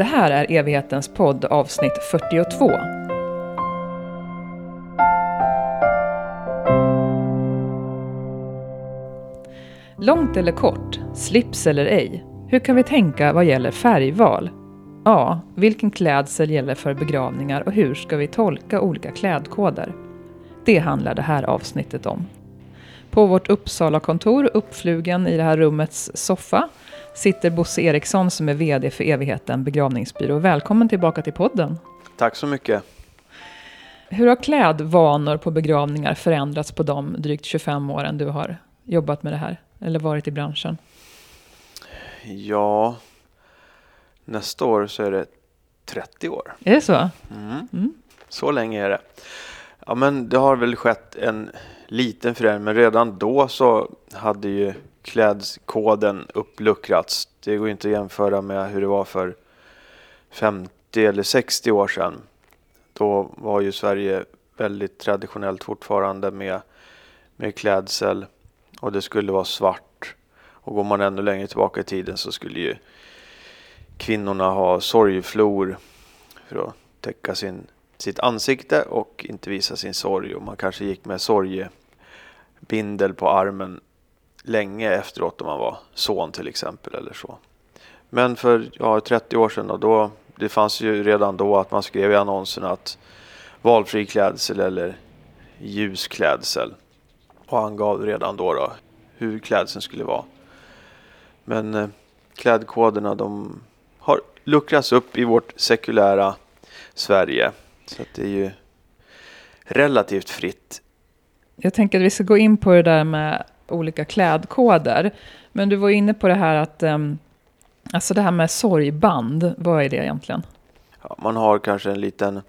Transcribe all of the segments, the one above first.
Det här är Evighetens podd avsnitt 42. Långt eller kort, slips eller ej, hur kan vi tänka vad gäller färgval? Ja, vilken klädsel gäller för begravningar och hur ska vi tolka olika klädkoder? Det handlar det här avsnittet om. På vårt Uppsala-kontor, uppflugen i det här rummets soffa, sitter Bosse Eriksson som är VD för Evigheten begravningsbyrå. Välkommen tillbaka till podden. Tack så mycket. Hur har klädvanor på begravningar förändrats på de drygt 25 åren du har jobbat med det här? Eller varit i branschen? Ja, nästa år så är det 30 år. Är det så? Mm. Mm. Så länge är det. Ja, men det har väl skett en liten förändring, men redan då så hade ju klädkoden uppluckrats. Det går inte att jämföra med hur det var för 50 eller 60 år sedan. Då var ju Sverige väldigt traditionellt fortfarande med, med klädsel och det skulle vara svart. Och går man ännu längre tillbaka i tiden så skulle ju kvinnorna ha sorgflor för att täcka sin, sitt ansikte och inte visa sin sorg. Och man kanske gick med bindel på armen länge efteråt om man var son till exempel eller så. Men för ja, 30 år sedan då, då, det fanns ju redan då att man skrev i annonserna att valfri klädsel eller ljus klädsel och angav redan då, då hur klädseln skulle vara. Men eh, klädkoderna de har luckrats upp i vårt sekulära Sverige. Så det är ju relativt fritt. Jag tänker att vi ska gå in på det där med olika klädkoder. Men du var inne på det här att, um, alltså det här med sorgband, vad är det egentligen? Ja, man har kanske en liten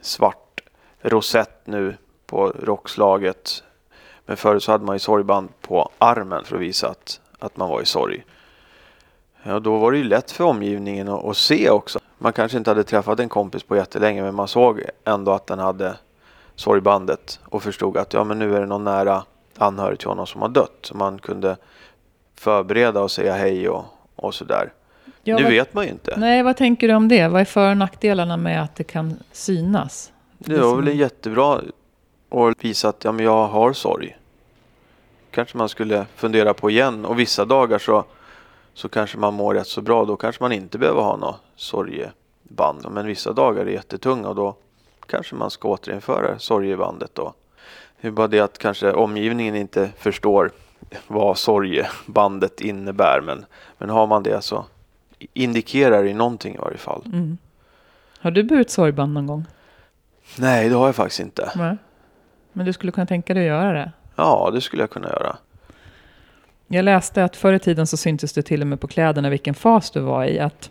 svart rosett nu på rockslaget. Men förut så hade man ju sorgband på armen för att visa att, att man var i sorg. Ja, då var det ju lätt för omgivningen att, att se också. Man kanske inte hade träffat en kompis på jättelänge men man såg ändå att den hade sorgbandet och förstod att ja men nu är det någon nära anhörig till honom som har dött. Så man kunde förbereda och säga hej och, och sådär. Ja, nu vad, vet man ju inte. Nej, vad tänker du om det? Vad är för och nackdelarna med att det kan synas? Det var väl jättebra att visa att ja, men jag har sorg. Kanske man skulle fundera på igen och vissa dagar så, så kanske man mår rätt så bra. Då kanske man inte behöver ha något sorgeband. Men vissa dagar är jättetunga och då kanske man ska återinföra sorgebandet då. Det är bara det att kanske omgivningen inte förstår vad sorgebandet innebär. Men, men har man det så indikerar det någonting i varje fall. Mm. Har du burit sorgband någon gång? Nej, det har jag faktiskt inte. Nej. Men du skulle kunna tänka dig att göra det? Ja, det skulle jag kunna göra. Jag läste att förr i tiden så syntes det till och med på kläderna vilken fas du var i. Att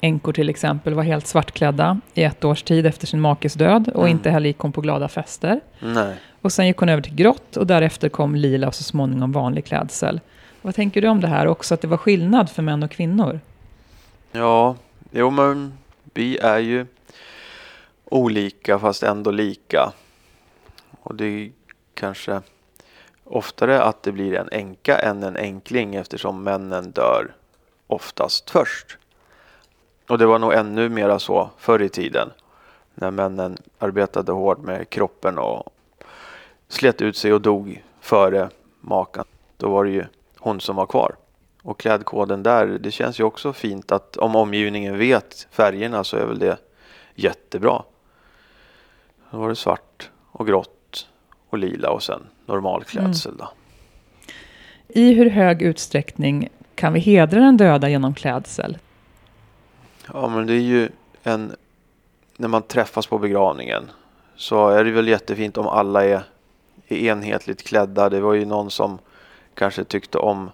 änkor till exempel var helt svartklädda i ett års tid efter sin makes död och mm. inte heller gick hon på glada fester. Nej. Och sen gick hon över till grått och därefter kom lila och så småningom vanlig klädsel. Vad tänker du om det här också, att det var skillnad för män och kvinnor? Ja, jo men vi är ju olika fast ändå lika. Och det är kanske oftare att det blir en änka än en enkling eftersom männen dör oftast först. Och det var nog ännu mera så förr i tiden när männen arbetade hårt med kroppen och slet ut sig och dog före makan. Då var det ju hon som var kvar. Och klädkoden där, det känns ju också fint att om omgivningen vet färgerna så är väl det jättebra. Då var det svart och grått och lila och sen normal klädsel då. Mm. I hur hög utsträckning kan vi hedra den döda genom klädsel? Ja men det är ju en, när man träffas på begravningen så är det väl jättefint om alla är, är enhetligt klädda. Det var ju någon som kanske tyckte om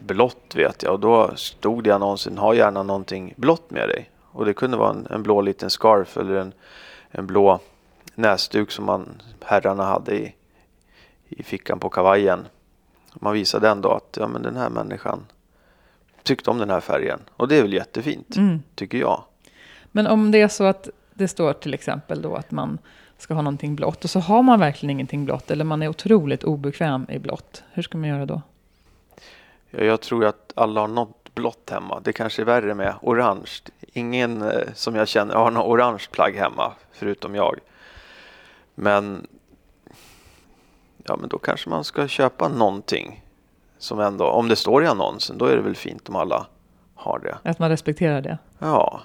blått vet jag och då stod det i annonsen ha gärna någonting blått med dig. Och det kunde vara en, en blå liten scarf eller en, en blå näsduk som man, herrarna hade i, i fickan på kavajen. Man visade ändå att ja, men den här människan tyckte om den här färgen. Och det är väl jättefint, mm. tycker jag. Men om det är så att det står till exempel då att man ska ha någonting blått och så har man verkligen ingenting blått eller man är otroligt obekväm i blått. Hur ska man göra då? Ja, jag tror att alla har något blått hemma. Det kanske är värre med orange. Ingen eh, som jag känner har något orange plagg hemma, förutom jag. Men, ja, men då kanske man ska köpa någonting som ändå, om det står i annonsen, då är det väl fint om alla har det. Att man respekterar det? Ja.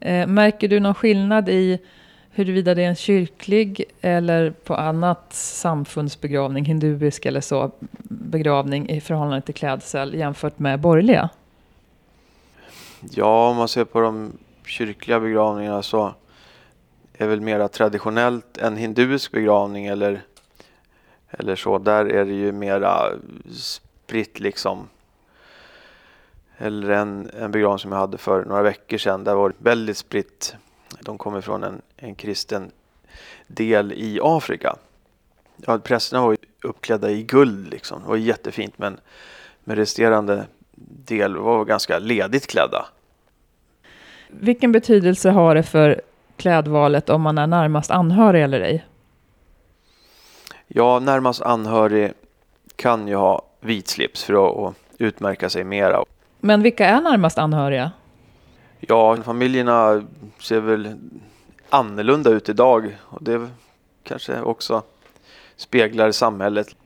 Eh, märker du någon skillnad i huruvida det är en kyrklig eller på annat samfundsbegravning, hinduisk eller så, begravning i förhållande till klädsel jämfört med borgerliga? Ja, om man ser på de kyrkliga begravningarna så är väl mera traditionellt en hinduisk begravning eller, eller så. Där är det ju mera spritt liksom. Eller en, en begravning som jag hade för några veckor sedan. Där var det väldigt spritt. De kommer från en, en kristen del i Afrika. Ja, prästerna var ju uppklädda i guld liksom. Det var jättefint men, men resterande del var ganska ledigt klädda. Vilken betydelse har det för klädvalet om man är närmast anhörig eller ej? Ja, närmast anhörig kan ju ha vit slips för att, utmärka sig mera. Men vilka är närmast anhöriga? Ja, familjerna ser väl annorlunda ut idag och det kanske också speglar samhället.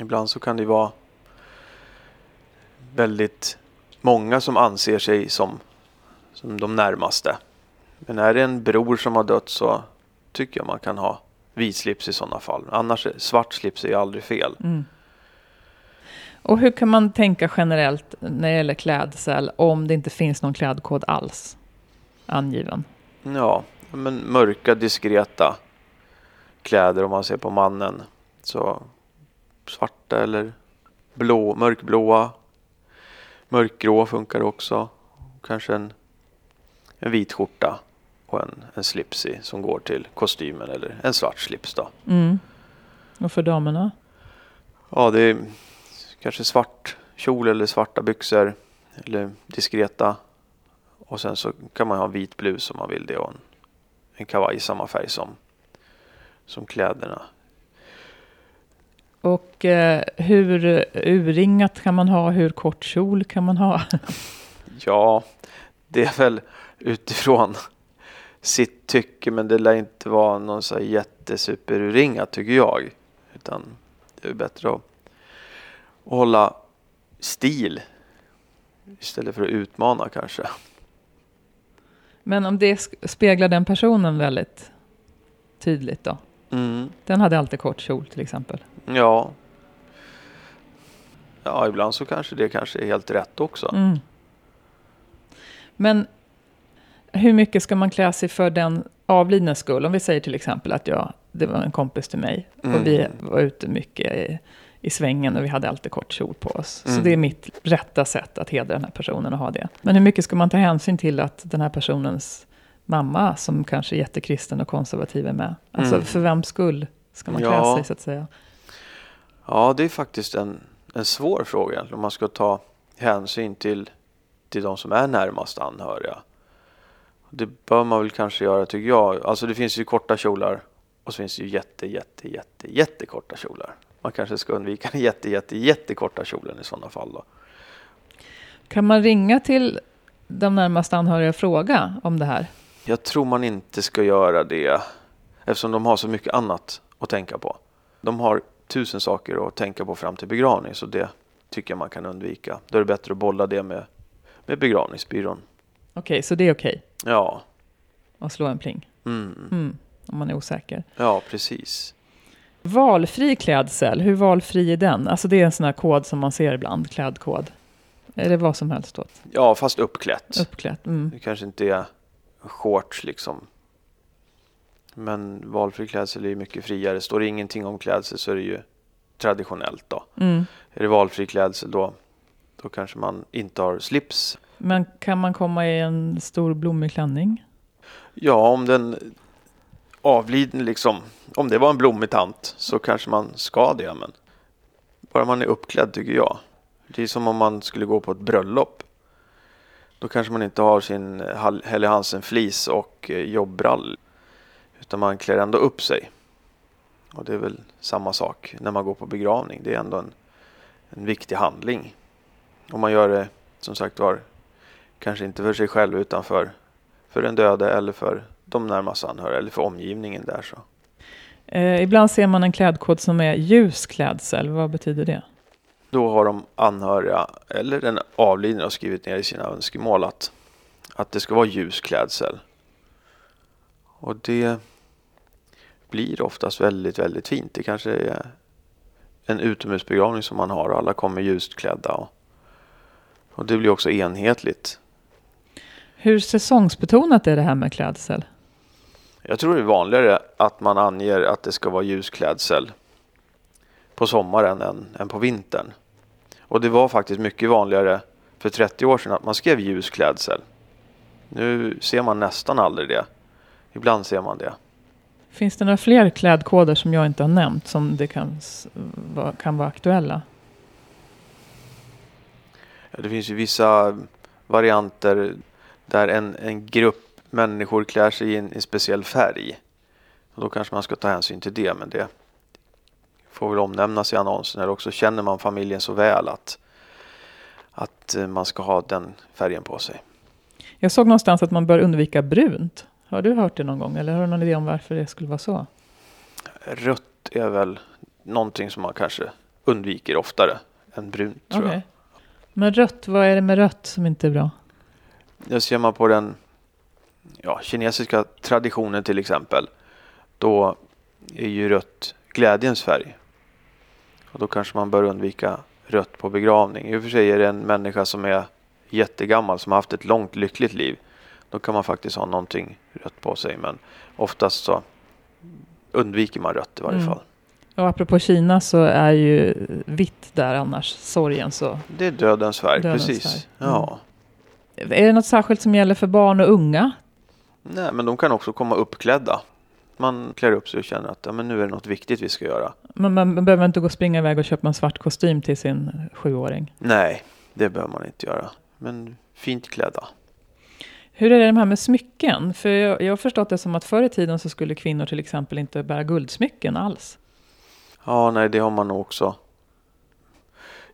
Ibland så kan det vara väldigt många som anser sig som, som de närmaste. Men är det en bror som har dött så tycker jag man kan ha vit slips i sådana fall. Annars svart slips är aldrig fel. Mm. Och hur kan man tänka generellt när det gäller klädsel om det inte finns någon klädkod alls angiven? Ja, men mörka diskreta kläder om man ser på mannen. Så svarta eller blå, mörkblåa. Mörkgrå funkar också. Kanske en, en vit skjorta och en, en slips i som går till kostymen eller en svart slips då. Mm. Och för damerna? Ja, det är kanske svart kjol eller svarta byxor eller diskreta. Och sen så kan man ha vit blus om man vill det och en, en kavaj i samma färg som, som kläderna. Och eh, hur urringat kan man ha? Hur kort kjol kan man ha? Ja, det är väl utifrån sitt tycke men det lär inte vara någon så här jättesuperurringat tycker jag. Utan det är bättre att, hålla stil istället för att utmana kanske. Men om det speglar den personen väldigt tydligt då? Mm. Den hade alltid kort kjol till exempel. Ja. Ja, ibland så kanske det kanske är helt rätt också. Mm. Men hur mycket ska man klä sig för den avlidnes skull? Om vi säger till exempel att jag, det var en kompis till mig Mm. och vi var ute mycket i, i svängen och vi hade alltid kort kjol på oss. Så Mm. det är mitt rätta sätt att hedra den här personen och ha det. Men hur mycket ska man ta hänsyn till att den här personens mamma, som kanske är jättekristen och konservativ, är med? Alltså Mm. för vems skull ska man klä Ja. sig så att säga? Ja, det är faktiskt en, en svår fråga. Om man ska ta hänsyn till, till de som är närmast anhöriga. Det bör man väl kanske göra tycker jag. Alltså det finns ju korta kjolar och så finns det ju jätte, jätte, jätte, jättekorta kjolar. Man kanske ska undvika den jätte, jätte, jättekorta kjolen i sådana fall då. Kan man ringa till de närmast anhöriga och fråga om det här? Jag tror man inte ska göra det eftersom de har så mycket annat att tänka på. De har tusen saker att tänka på fram till begravning så det tycker jag man kan undvika. Då är det bättre att bolla det med, med begravningsbyrån. Okej, så det är okej Ja, att slå en pling? mm. Mm, om man är osäker. ja precis. Valfri klädsel, hur valfri är den? Alltså det är en sån här kod som man ser ibland, klädkod. Är det vad som helst åt? Ja, fast uppklätt. Uppklätt? Mm. Det kanske inte är shorts liksom. Men valfri klädsel är ju mycket friare. Står det ingenting om klädsel så är det ju traditionellt då. Mm. Är det valfri klädsel då, då kanske man inte har slips. Men kan man komma i en stor blommig klänning? Ja, om den avlidne liksom, om det var en blommig tant så kanske man ska det. Men bara man är uppklädd tycker jag. Det är som om man skulle gå på ett bröllop. Då kanske man inte har sin Helly Hansen flis och eh, jobbrall. Utan man klär ändå upp sig. Och det är väl samma sak när man går på begravning. Det är ändå en, en viktig handling. Om man gör det som sagt var kanske inte för sig själv utan för, för den döde eller för de närmast anhöriga eller för omgivningen där. Så. Eh, ibland ser man en klädkod som är ljus klädsel. Vad betyder det? Då har de anhöriga eller den avlidne skrivit ner i sina önskemål att, att det ska vara ljus klädsel. Och det blir oftast väldigt, väldigt fint. Det kanske är en utomhusbegravning som man har och alla kommer ljust klädda. Och, och det blir också enhetligt. Hur säsongsbetonat är det här med klädsel? Jag tror det är vanligare att man anger att det ska vara ljusklädsel på sommaren än, än på vintern. Och det var faktiskt mycket vanligare för 30 år sedan att man skrev ljusklädsel. Nu ser man nästan aldrig det. Ibland ser man det. Finns det några fler klädkoder som jag inte har nämnt som det kan, kan vara aktuella? Ja, det finns ju vissa varianter där en, en grupp människor klär sig i en, en speciell färg. Och då kanske man ska ta hänsyn till det, men det får väl omnämnas i annonsen. Eller också känner man familjen så väl att, att eh, man ska ha den färgen på sig. Jag såg någonstans att man bör undvika brunt. Har du hört det någon gång eller har du någon idé om varför det skulle vara så? Rött är väl någonting som man kanske undviker oftare än brunt tror okay. jag. Men rött, vad är det med rött som inte är bra? Det ser man på den ja, kinesiska traditionen till exempel. Då är ju rött glädjens färg. Och då kanske man bör undvika rött på begravning. I och för sig är det en människa som är jättegammal som har haft ett långt lyckligt liv. Då kan man faktiskt ha någonting rött på sig. Men oftast så undviker man rött i varje mm. fall. Och apropå Kina så är ju vitt där annars, sorgen så. Det är dödens färg, dödens precis. Färg. Mm. Ja. Är det något särskilt som gäller för barn och unga? Nej, men de kan också komma uppklädda. Man klär upp sig och känner att ja, men nu är det något viktigt vi ska göra. Men man behöver inte gå och springa iväg och köpa en svart kostym till sin sjuåring? Nej, det behöver man inte göra. Men fint klädda. Hur är det här med smycken? För jag, jag har förstått det som att förr i tiden så skulle kvinnor till exempel inte bära guldsmycken alls. Ja, nej, det har man nog också.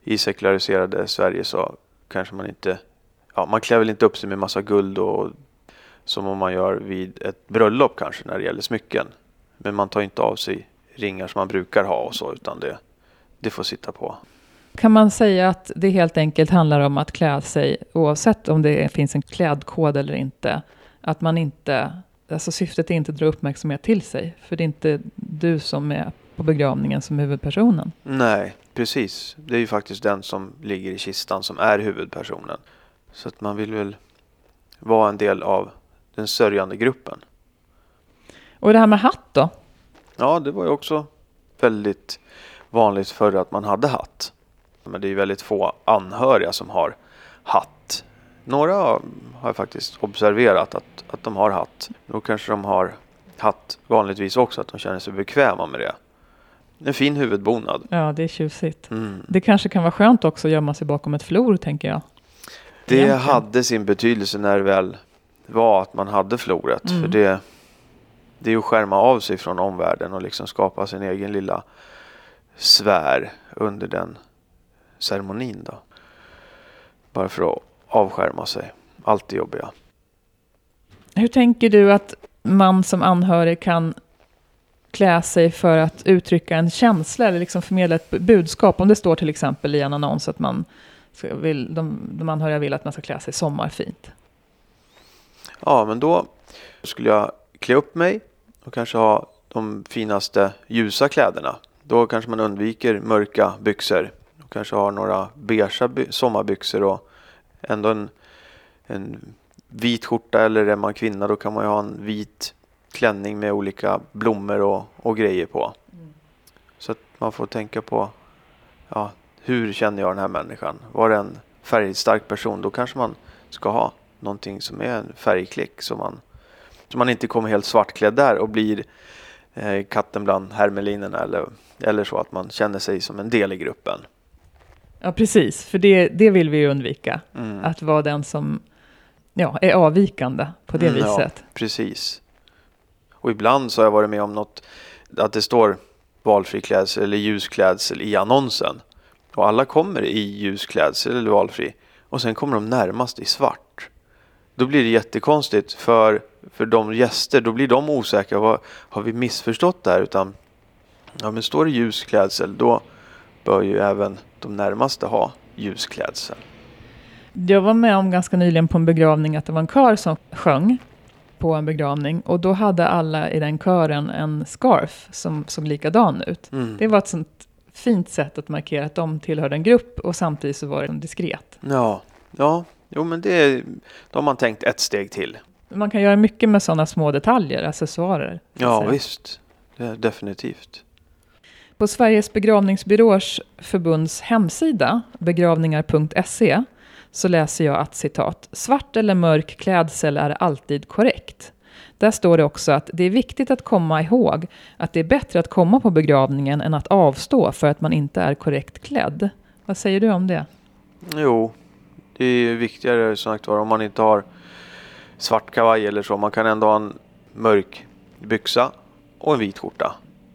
I sekulariserade Sverige så kanske man inte, ja, man klär väl inte upp sig med massa guld och som om man gör vid ett bröllop kanske när det gäller smycken. Men man tar inte av sig ringar som man brukar ha och så, utan det, det får sitta på. Kan man säga att det helt enkelt handlar om att klä sig oavsett om det finns en klädkod eller inte? Att man inte, alltså syftet är inte att dra uppmärksamhet till sig, för det är inte du som är på begravningen som huvudpersonen. Nej, precis. Det är ju faktiskt den som ligger i kistan som är huvudpersonen. Så att man vill väl vara en del av den sörjande gruppen. Och det här med hatt då? Ja, det var ju också väldigt vanligt förr att man hade hatt. Men det är väldigt få anhöriga som har hatt. Några har jag faktiskt observerat att, att de har hatt. Då kanske de har hatt vanligtvis också, att de känner sig bekväma med det. En fin huvudbonad. Ja, det är tjusigt. Mm. Det kanske kan vara skönt också att gömma sig bakom ett flor, tänker jag. Det Egentligen. hade sin betydelse när det väl var att man hade floret. Mm. För det, det är att skärma av sig från omvärlden och liksom skapa sin egen lilla sfär under den ceremonin. Då. Bara för att avskärma sig. Allt det jobbiga. Hur tänker du att man som anhörig kan klä sig för att uttrycka en känsla eller liksom förmedla ett budskap? Om det står till exempel i en annons att man vill, de, de anhöriga vill att man ska klä sig sommarfint. Ja, men då skulle jag klä upp mig och kanske ha de finaste ljusa kläderna. Då kanske man undviker mörka byxor. Och kanske har några beiga sommarbyxor och ändå en, en vit skjorta eller är man kvinna då kan man ju ha en vit klänning med olika blommor och, och grejer på. Mm. Så att man får tänka på ja, hur känner jag den här människan? Var det en färgstark person då kanske man ska ha någonting som är en färgklick så man, så man inte kommer helt svartklädd där och blir eh, katten bland hermelinerna eller, eller så att man känner sig som en del i gruppen. Ja precis, för det, det vill vi ju undvika. Mm. Att vara den som ja, är avvikande på det mm, viset. Ja, precis. Och ibland så har jag varit med om något, att det står valfri klädsel eller ljusklädsel i annonsen. Och alla kommer i ljus klädsel eller valfri. Och sen kommer de närmast i svart. Då blir det jättekonstigt för, för de gäster. Då blir de osäkra. Vad, har vi missförstått där? Utan, ja men står det ljus klädsel då bör ju även de närmaste ha ljus klädsel. Jag var med om ganska nyligen på en begravning att det var en kör som sjöng på en begravning och då hade alla i den kören en scarf som såg likadan ut. Mm. Det var ett sånt fint sätt att markera att de tillhörde en grupp och samtidigt så var det diskret. Ja, ja, jo men det då har man tänkt ett steg till. Man kan göra mycket med sådana små detaljer, accessoarer. Ja säga. visst, det är definitivt. På Sveriges begravningsbyråers förbunds hemsida, begravningar.se, så läser jag att citat, svart eller mörk klädsel är alltid korrekt. Där står det också att det är viktigt att komma ihåg att det är bättre att komma på begravningen än att avstå för att man inte är korrekt klädd. Vad säger du om det? Jo, det är viktigare som sagt var om man inte har svart kavaj eller så. Man kan ändå ha en mörk byxa och en vit skjorta.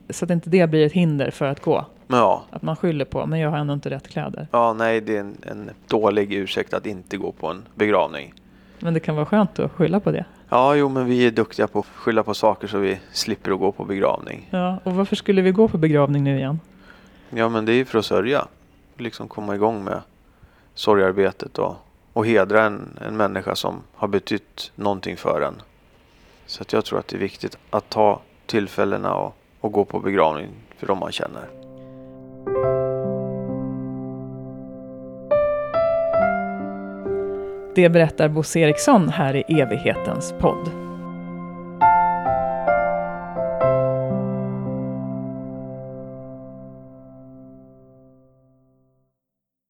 Så att inte det blir ett hinder för att gå. Ja, Att man skyller på, men jag har ändå inte rätt kläder. ja nej det är en, en dålig ursäkt att inte gå på en begravning. Men det kan vara skönt att skylla på det. Ja, jo men vi är duktiga på att skylla på saker så vi slipper att gå på begravning. Ja, och varför skulle vi gå på begravning nu igen? Ja men det är ju för att sörja. Liksom komma igång med sorgarbetet och, och hedra en, en människa som har betytt någonting för en. Så att jag tror att det är viktigt att ta tillfällena och, och gå på begravning för de man känner. Det berättar Bosse Eriksson här i evighetens podd.